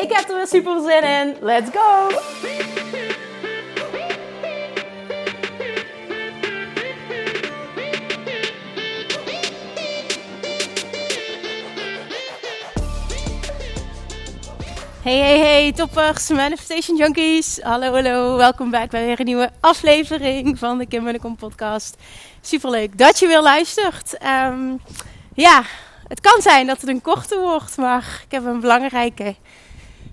Ik heb er weer super zin in. Let's go! Hey, hey, hey, toppers, Manifestation Junkies. Hallo, hallo, welkom bij weer een nieuwe aflevering van de Kim Munnekom podcast. Superleuk dat je weer luistert. Um, ja, het kan zijn dat het een korte wordt, maar ik heb een belangrijke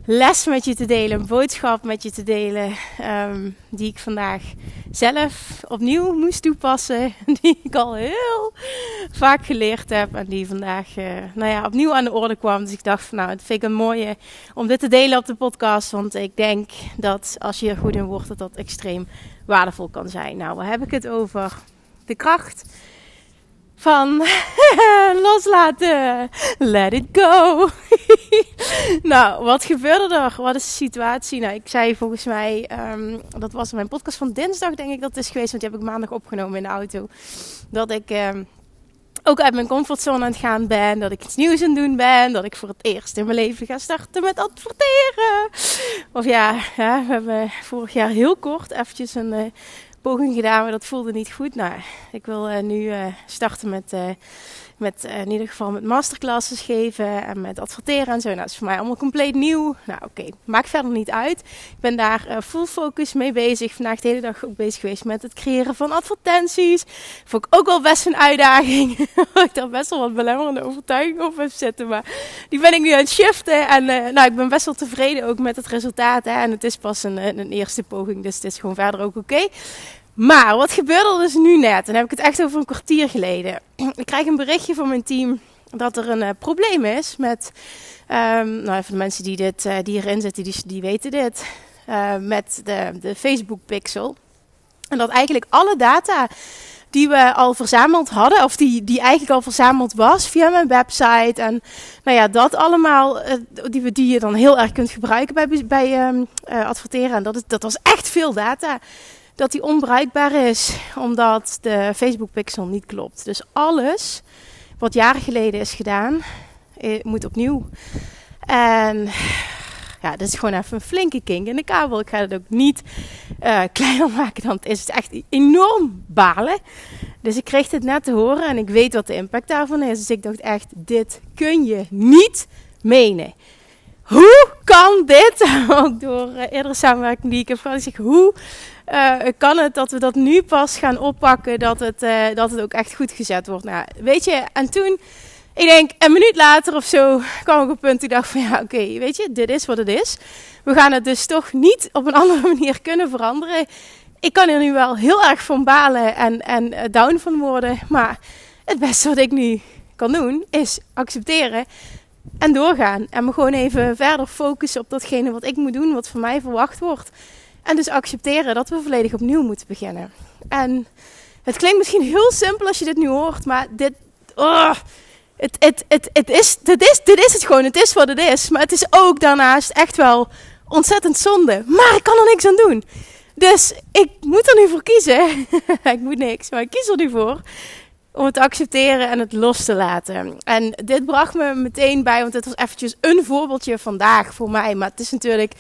les met je te delen, een boodschap met je te delen, um, die ik vandaag zelf opnieuw moest toepassen, die ik al heel vaak geleerd heb en die vandaag uh, nou ja, opnieuw aan de orde kwam. Dus ik dacht van nou, het vind ik een mooie om dit te delen op de podcast, want ik denk dat als je er goed in wordt, dat dat extreem waardevol kan zijn. Nou, waar heb ik het over? De kracht van loslaten. Let it go. nou, wat gebeurde er? Wat is de situatie? Nou, ik zei volgens mij, um, dat was mijn podcast van dinsdag, denk ik dat het is geweest, want die heb ik maandag opgenomen in de auto. Dat ik. Um, ook uit mijn comfortzone aan het gaan ben. Dat ik iets nieuws aan het doen ben. Dat ik voor het eerst in mijn leven ga starten met adverteren. Of ja, ja we hebben vorig jaar heel kort eventjes een uh, poging gedaan, maar dat voelde niet goed. Nou, ik wil uh, nu uh, starten met, uh, met in ieder geval met masterclasses geven en met adverteren en zo. Nou, dat is voor mij allemaal compleet nieuw. Nou, oké, okay. maakt verder niet uit. Ik ben daar full focus mee bezig. Vandaag de hele dag ook bezig geweest met het creëren van advertenties. Vond ik ook wel best een uitdaging. ik daar best wel wat belemmerende overtuiging op heb zitten, maar die ben ik nu aan het shiften. En nou, ik ben best wel tevreden ook met het resultaat. Hè. En het is pas een, een eerste poging, dus het is gewoon verder ook oké. Maar wat gebeurde er dus nu net? En dan heb ik het echt over een kwartier geleden. Ik krijg een berichtje van mijn team dat er een uh, probleem is met. Um, nou, even de mensen die, dit, uh, die erin zitten, die, die weten dit. Uh, met de, de Facebook Pixel. En dat eigenlijk alle data die we al verzameld hadden, of die, die eigenlijk al verzameld was via mijn website. En nou ja, dat allemaal, die, die je dan heel erg kunt gebruiken bij, bij um, adverteren. En dat, is, dat was echt veel data dat die onbruikbaar is omdat de Facebook pixel niet klopt. Dus alles wat jaren geleden is gedaan, eh, moet opnieuw. En ja, dat is gewoon even een flinke kink in de kabel. Ik ga het ook niet uh, kleiner maken dan het is. Het echt enorm balen. Dus ik kreeg het net te horen en ik weet wat de impact daarvan is. Dus ik dacht echt, dit kun je niet menen. Hoe kan dit? Ook door uh, eerdere samenwerking die ik heb gehad. Hoe uh, kan het dat we dat nu pas gaan oppakken, dat het, uh, dat het ook echt goed gezet wordt. Nou, weet je, en toen, ik denk een minuut later of zo, kwam ik op het punt, ik dacht van ja, oké, weet je, dit is wat het is. We gaan het dus toch niet op een andere manier kunnen veranderen. Ik kan er nu wel heel erg van balen en, en uh, down van worden, maar het beste wat ik nu kan doen, is accepteren en doorgaan. En me gewoon even verder focussen op datgene wat ik moet doen, wat van mij verwacht wordt. En dus accepteren dat we volledig opnieuw moeten beginnen. En het klinkt misschien heel simpel als je dit nu hoort, maar dit. Oh, het, het, het, het is, dit, is, dit is het gewoon. Het is wat het is. Maar het is ook daarnaast echt wel ontzettend zonde. Maar ik kan er niks aan doen. Dus ik moet er nu voor kiezen. ik moet niks, maar ik kies er nu voor. Om het te accepteren en het los te laten. En dit bracht me meteen bij, want het was eventjes een voorbeeldje vandaag voor mij. Maar het is natuurlijk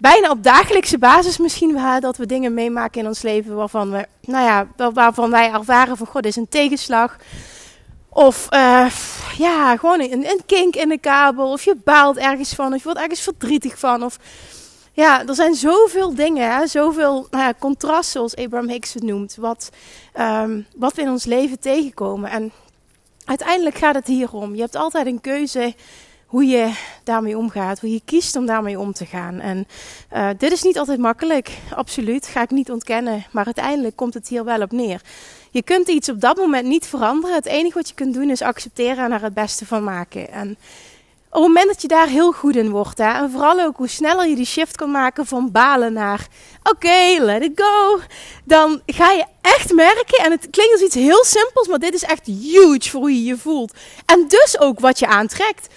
bijna op dagelijkse basis misschien wel dat we dingen meemaken in ons leven waarvan we, nou ja, waarvan wij ervaren van god, is een tegenslag. Of uh, ja, gewoon een, een kink in de kabel. Of je baalt ergens van. Of je wordt ergens verdrietig van. Of ja, er zijn zoveel dingen. Zoveel nou ja, contrast, zoals Abraham Hicks het noemt. Wat, um, wat we in ons leven tegenkomen. En uiteindelijk gaat het hierom. Je hebt altijd een keuze hoe je daarmee omgaat, hoe je kiest om daarmee om te gaan. En uh, dit is niet altijd makkelijk, absoluut, ga ik niet ontkennen, maar uiteindelijk komt het hier wel op neer. Je kunt iets op dat moment niet veranderen. Het enige wat je kunt doen is accepteren en er het beste van maken. En op het moment dat je daar heel goed in wordt, hè, en vooral ook hoe sneller je die shift kan maken van balen naar oké, let it go, dan ga je echt merken, en het klinkt als iets heel simpels, maar dit is echt huge voor hoe je je voelt. En dus ook wat je aantrekt.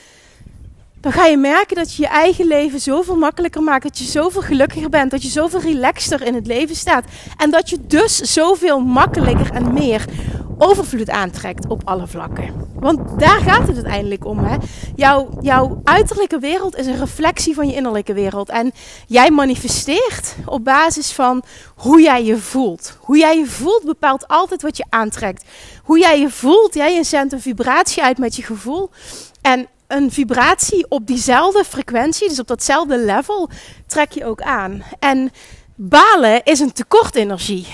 Dan ga je merken dat je je eigen leven zoveel makkelijker maakt, dat je zoveel gelukkiger bent, dat je zoveel relaxter in het leven staat. En dat je dus zoveel makkelijker en meer overvloed aantrekt op alle vlakken. Want daar gaat het uiteindelijk om. Hè? Jouw, jouw uiterlijke wereld is een reflectie van je innerlijke wereld. En jij manifesteert op basis van hoe jij je voelt. Hoe jij je voelt bepaalt altijd wat je aantrekt. Hoe jij je voelt, jij zendt een vibratie uit met je gevoel. En een vibratie op diezelfde frequentie, dus op datzelfde level, trek je ook aan. En balen is een tekort energie.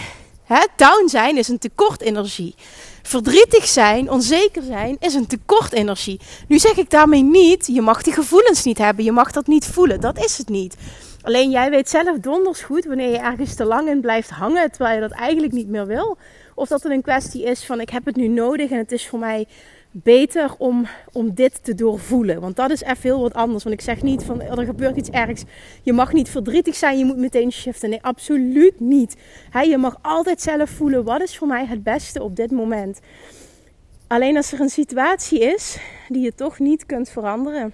Hè, down zijn is een tekort energie. Verdrietig zijn, onzeker zijn, is een tekort energie. Nu zeg ik daarmee niet, je mag die gevoelens niet hebben, je mag dat niet voelen. Dat is het niet. Alleen jij weet zelf donders goed wanneer je ergens te lang in blijft hangen, terwijl je dat eigenlijk niet meer wil. Of dat het een kwestie is van ik heb het nu nodig en het is voor mij beter om, om dit te doorvoelen. Want dat is echt heel wat anders. Want ik zeg niet van er gebeurt iets ergs. Je mag niet verdrietig zijn, je moet meteen shiften. Nee, absoluut niet. je mag altijd zelf voelen wat is voor mij het beste op dit moment. Alleen als er een situatie is die je toch niet kunt veranderen.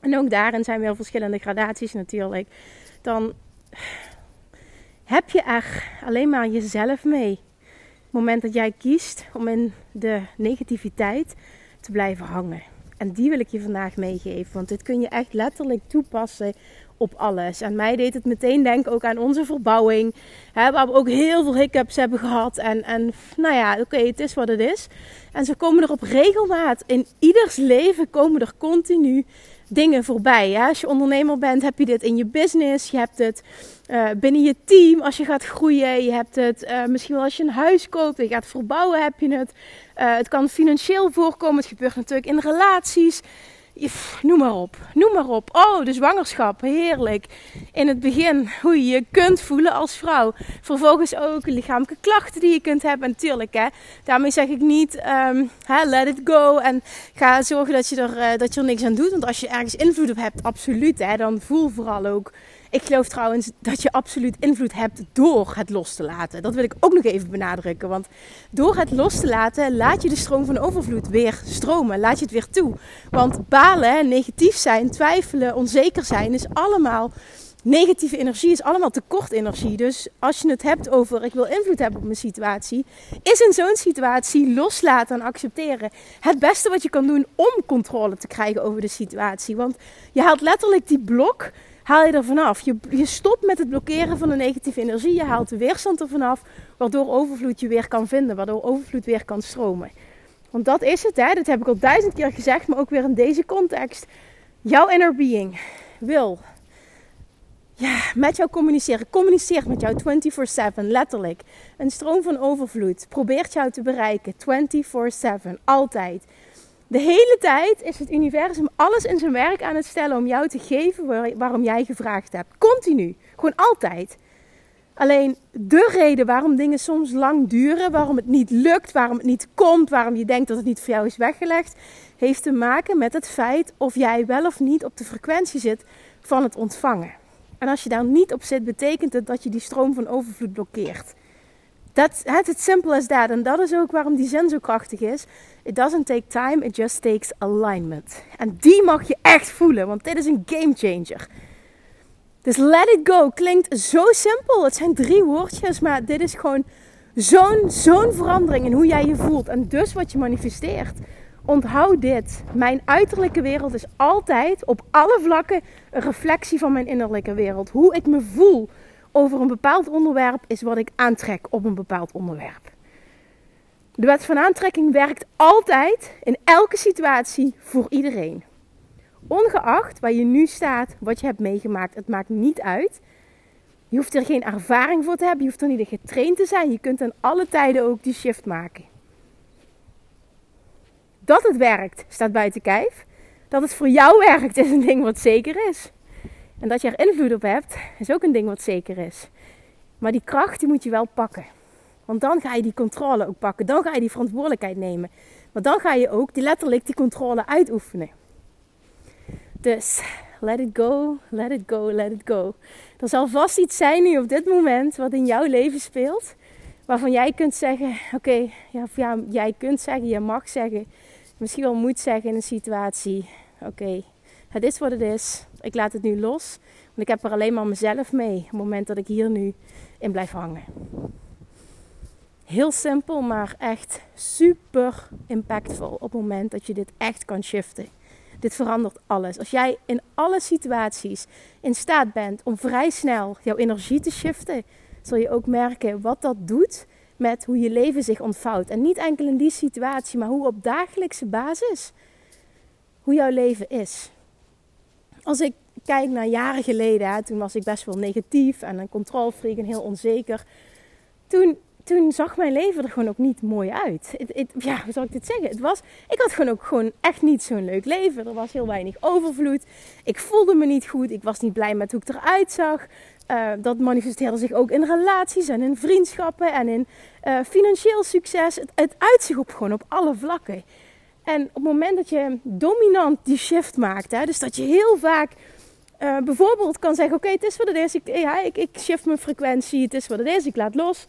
En ook daarin zijn wel verschillende gradaties natuurlijk. Dan heb je er alleen maar jezelf mee moment dat jij kiest om in de negativiteit te blijven hangen. En die wil ik je vandaag meegeven. Want dit kun je echt letterlijk toepassen op alles. En mij deed het meteen denken ook aan onze verbouwing. Hè, waar we ook heel veel hiccups hebben gehad. En, en nou ja, oké, het is wat het is. En ze komen er op regelmaat. In ieders leven komen er continu dingen voorbij. Als je ondernemer bent, heb je dit in je business. Je hebt het uh, binnen je team als je gaat groeien. Je hebt het uh, misschien wel als je een huis koopt en je gaat verbouwen, heb je het. Uh, het kan financieel voorkomen. Het gebeurt natuurlijk in relaties noem maar op. Noem maar op. Oh, de zwangerschap. Heerlijk. In het begin hoe je je kunt voelen als vrouw. Vervolgens ook lichamelijke klachten die je kunt hebben. Natuurlijk, hè. Daarmee zeg ik niet, um, let it go. En ga zorgen dat je, er, uh, dat je er niks aan doet. Want als je ergens invloed op hebt, absoluut, hè. Dan voel vooral ook ik geloof trouwens dat je absoluut invloed hebt door het los te laten. Dat wil ik ook nog even benadrukken. Want door het los te laten, laat je de stroom van overvloed weer stromen. Laat je het weer toe. Want balen, negatief zijn, twijfelen, onzeker zijn, is allemaal negatieve energie is allemaal tekortenergie. Dus als je het hebt over ik wil invloed hebben op mijn situatie, is in zo'n situatie loslaten en accepteren het beste wat je kan doen om controle te krijgen over de situatie. Want je haalt letterlijk die blok haal je er vanaf. Je, je stopt met het blokkeren van de negatieve energie. Je haalt de weerstand er vanaf, waardoor overvloed je weer kan vinden, waardoor overvloed weer kan stromen. Want dat is het, hè? dat heb ik al duizend keer gezegd, maar ook weer in deze context. Jouw inner being wil ja, met jou communiceren. Communiceert met jou 24/7, letterlijk. Een stroom van overvloed probeert jou te bereiken 24/7, altijd. De hele tijd is het universum alles in zijn werk aan het stellen om jou te geven waarom jij gevraagd hebt. Continu. Gewoon altijd. Alleen de reden waarom dingen soms lang duren, waarom het niet lukt, waarom het niet komt, waarom je denkt dat het niet voor jou is weggelegd, heeft te maken met het feit of jij wel of niet op de frequentie zit van het ontvangen. En als je daar niet op zit, betekent het dat je die stroom van overvloed blokkeert. Dat het simple as that. En dat is ook waarom die zin zo krachtig is. It doesn't take time, it just takes alignment. En die mag je echt voelen, want dit is een game changer. Dus let it go klinkt zo simpel. Het zijn drie woordjes, maar dit is gewoon zo'n zo'n verandering in hoe jij je voelt. En dus wat je manifesteert. Onthoud dit. Mijn uiterlijke wereld is altijd op alle vlakken een reflectie van mijn innerlijke wereld. Hoe ik me voel over een bepaald onderwerp is wat ik aantrek op een bepaald onderwerp. De wet van aantrekking werkt altijd in elke situatie voor iedereen. Ongeacht waar je nu staat, wat je hebt meegemaakt, het maakt niet uit. Je hoeft er geen ervaring voor te hebben, je hoeft er niet getraind te zijn. Je kunt aan alle tijden ook die shift maken. Dat het werkt, staat buiten kijf. Dat het voor jou werkt, is een ding wat zeker is. En dat je er invloed op hebt, is ook een ding wat zeker is. Maar die kracht die moet je wel pakken. Want dan ga je die controle ook pakken. Dan ga je die verantwoordelijkheid nemen. Maar dan ga je ook die letterlijk die controle uitoefenen. Dus let it go, let it go, let it go. Er zal vast iets zijn nu op dit moment wat in jouw leven speelt. Waarvan jij kunt zeggen, oké, ja, ja, jij kunt zeggen, je mag zeggen. Misschien wel moet zeggen in een situatie. Oké, het is wat het is. Ik laat het nu los. Want ik heb er alleen maar mezelf mee. Op het moment dat ik hier nu in blijf hangen. Heel simpel, maar echt super impactvol op het moment dat je dit echt kan shiften. Dit verandert alles. Als jij in alle situaties in staat bent om vrij snel jouw energie te shiften, zul je ook merken wat dat doet met hoe je leven zich ontvouwt. En niet enkel in die situatie, maar hoe op dagelijkse basis hoe jouw leven is. Als ik kijk naar jaren geleden, hè, toen was ik best wel negatief en een controlfreak en heel onzeker. Toen toen zag mijn leven er gewoon ook niet mooi uit. ja, hoe zal ik dit zeggen? Het was, ik had gewoon ook gewoon echt niet zo'n leuk leven. Er was heel weinig overvloed. Ik voelde me niet goed. Ik was niet blij met hoe ik eruit zag. Uh, dat manifesteerde zich ook in relaties en in vriendschappen en in uh, financieel succes. Het, het uitzicht op gewoon op alle vlakken. En op het moment dat je dominant die shift maakt, hè, dus dat je heel vaak uh, bijvoorbeeld kan zeggen: Oké, het is wat het is. Ik, ja, ik, ik shift mijn frequentie. Het is wat het is. Ik laat los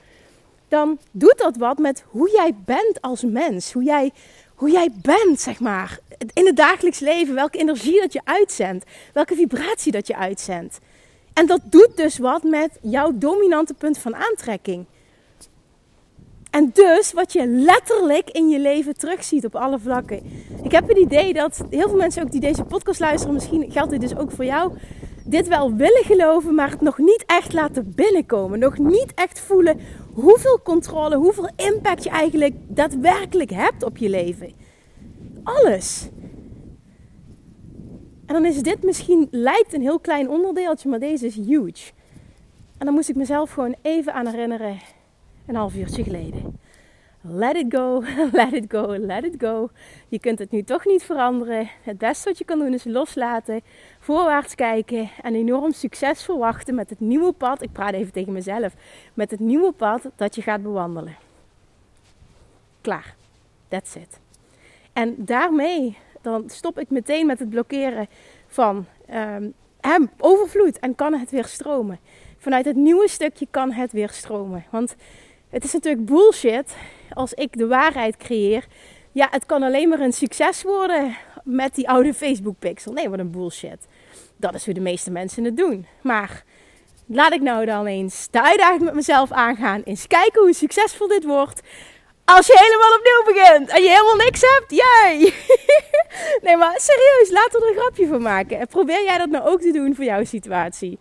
dan doet dat wat met hoe jij bent als mens. Hoe jij, hoe jij bent, zeg maar. In het dagelijks leven. Welke energie dat je uitzendt. Welke vibratie dat je uitzendt. En dat doet dus wat met jouw dominante punt van aantrekking. En dus wat je letterlijk in je leven terugziet op alle vlakken. Ik heb het idee dat heel veel mensen ook die deze podcast luisteren, misschien geldt dit dus ook voor jou, dit wel willen geloven, maar het nog niet echt laten binnenkomen. Nog niet echt voelen hoeveel controle, hoeveel impact je eigenlijk daadwerkelijk hebt op je leven. Alles. En dan is dit misschien, lijkt een heel klein onderdeeltje, maar deze is huge. En dan moest ik mezelf gewoon even aan herinneren, een half uurtje geleden. Let it go, let it go, let it go. Je kunt het nu toch niet veranderen. Het beste wat je kan doen is loslaten, voorwaarts kijken en enorm succes verwachten met het nieuwe pad. Ik praat even tegen mezelf. Met het nieuwe pad dat je gaat bewandelen. Klaar. That's it. En daarmee dan stop ik meteen met het blokkeren van um, hem, overvloed en kan het weer stromen. Vanuit het nieuwe stukje kan het weer stromen. Want het is natuurlijk bullshit als ik de waarheid creëer. Ja, het kan alleen maar een succes worden met die oude Facebook pixel. Nee, wat een bullshit. Dat is hoe de meeste mensen het doen. Maar laat ik nou dan eens de uitdaging met mezelf aangaan. Eens kijken hoe succesvol dit wordt. Als je helemaal opnieuw begint en je helemaal niks hebt, jij! nee, maar serieus, laat er een grapje van maken. En probeer jij dat nou ook te doen voor jouw situatie.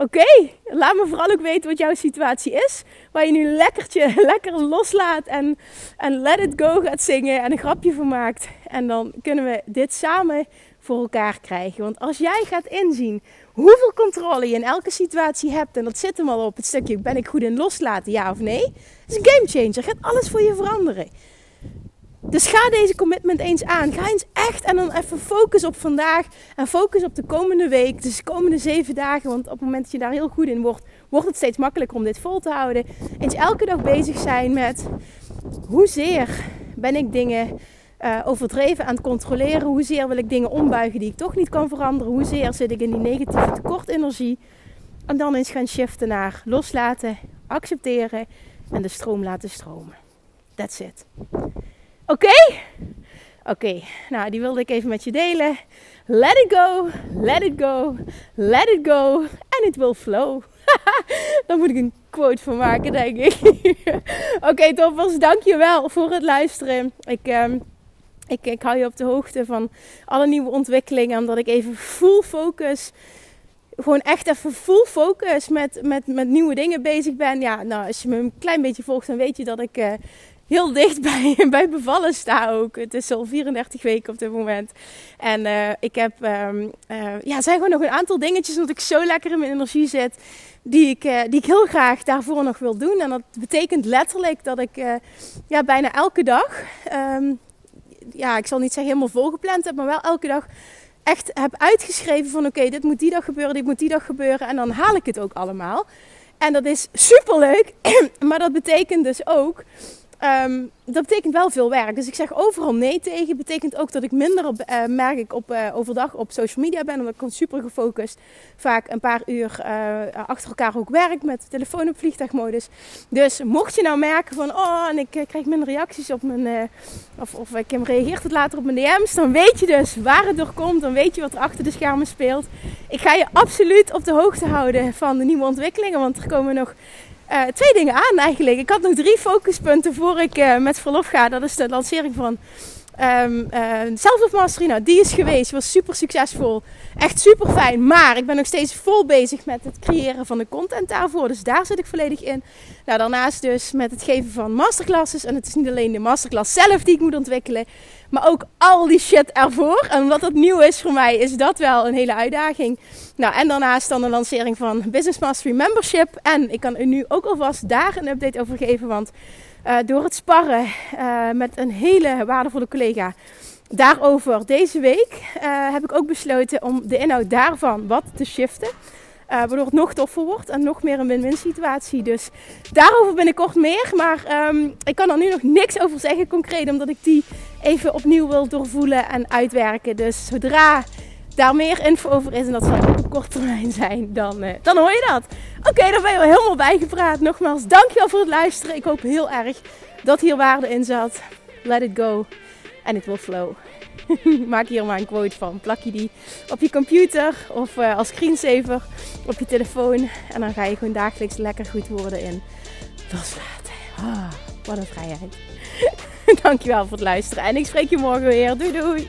Oké, laat me vooral ook weten wat jouw situatie is. Waar je nu lekkertje, lekker loslaat en, en let it go gaat zingen en een grapje van maakt. En dan kunnen we dit samen voor elkaar krijgen. Want als jij gaat inzien hoeveel controle je in elke situatie hebt. En dat zit hem al op het stukje, ben ik goed in loslaten, ja of nee? is een game changer, gaat alles voor je veranderen. Dus ga deze commitment eens aan. Ga eens echt en dan even focus op vandaag. En focus op de komende week. Dus de komende zeven dagen. Want op het moment dat je daar heel goed in wordt, wordt het steeds makkelijker om dit vol te houden. Eens elke dag bezig zijn met hoezeer ben ik dingen uh, overdreven aan het controleren. Hoezeer wil ik dingen ombuigen die ik toch niet kan veranderen. Hoezeer zit ik in die negatieve tekortenergie. En dan eens gaan shiften naar loslaten, accepteren en de stroom laten stromen. That's it. Oké? Oké, nou die wilde ik even met je delen. Let it go, let it go, let it go and it will flow. Daar moet ik een quote van maken, denk ik. Oké, okay, toppers, dankjewel voor het luisteren. Ik, um, ik, ik hou je op de hoogte van alle nieuwe ontwikkelingen, omdat ik even full focus gewoon echt even full focus met, met, met nieuwe dingen bezig ben. Ja, nou, als je me een klein beetje volgt, dan weet je dat ik uh, heel dicht bij, bevallen sta ook. Het is al 34 weken op dit moment. En uh, ik heb, um, ja, zijn gewoon nog een aantal dingetjes omdat ik zo lekker in mijn energie zit. Die ik, uh, die ik heel graag daarvoor nog wil doen. En dat betekent letterlijk dat ik ja, bijna elke dag, um, ja, ik zal niet zeggen helemaal volgepland heb, maar wel elke dag echt heb uitgeschreven van oké, dit moet die dag gebeuren, dit moet die dag gebeuren. En dan haal ik het ook allemaal. En dat is super leuk. maar dat betekent dus ook Ehm, dat betekent wel veel werk. Dus ik zeg overal nee tegen. Betekent ook dat ik minder op, uh, merk ik op, uh, overdag op social media ben. Omdat ik super gefocust vaak een paar uur uh, achter elkaar ook werk met telefoon op vliegtuigmodus. Dus mocht je nou merken van oh en ik krijg minder reacties op mijn of, of ik reageert het later op mijn DM's, dan weet je dus waar het door komt. Dan weet je wat er achter de schermen speelt. Ik ga je absoluut op de hoogte houden van de nieuwe ontwikkelingen, want er komen nog uh, twee dingen aan eigenlijk. Ik had nog drie focuspunten voor ik uh, met verlof ga. Dat is de lancering van um, uh, Self Mastery. Nou, die is geweest. Was super succesvol. Echt super fijn. Maar ik ben nog steeds vol bezig met het creëren van de content daarvoor. Dus daar zit ik volledig in. Nou, daarnaast dus met het geven van masterclasses. En het is niet alleen de masterclass zelf die ik moet ontwikkelen. Maar ook al die shit ervoor. En omdat dat nieuw is voor mij, is dat wel een hele uitdaging. Nou, en daarnaast dan de lancering van Business Mastery Membership. En ik kan u nu ook alvast daar een update over geven. Want uh, door het sparren uh, met een hele waardevolle collega daarover deze week, uh, heb ik ook besloten om de inhoud daarvan wat te shiften. Waardoor het nog toffer wordt en nog meer een win-win situatie. Dus daarover binnenkort meer. Maar um, ik kan er nu nog niks over zeggen concreet. Omdat ik die even opnieuw wil doorvoelen en uitwerken. Dus zodra daar meer info over is en dat zal op korte termijn zijn, dan, dan hoor je dat. Oké, okay, dan ben je wel helemaal bijgepraat. Nogmaals, dankjewel voor het luisteren. Ik hoop heel erg dat hier waarde in zat. Let it go and it will flow. Maak hier maar een quote van. Plak je die op je computer of uh, als screensaver op je telefoon. En dan ga je gewoon dagelijks lekker goed worden in loslaten. Ah, wat een vrijheid. Dankjewel voor het luisteren. En ik spreek je morgen weer. Doei doei.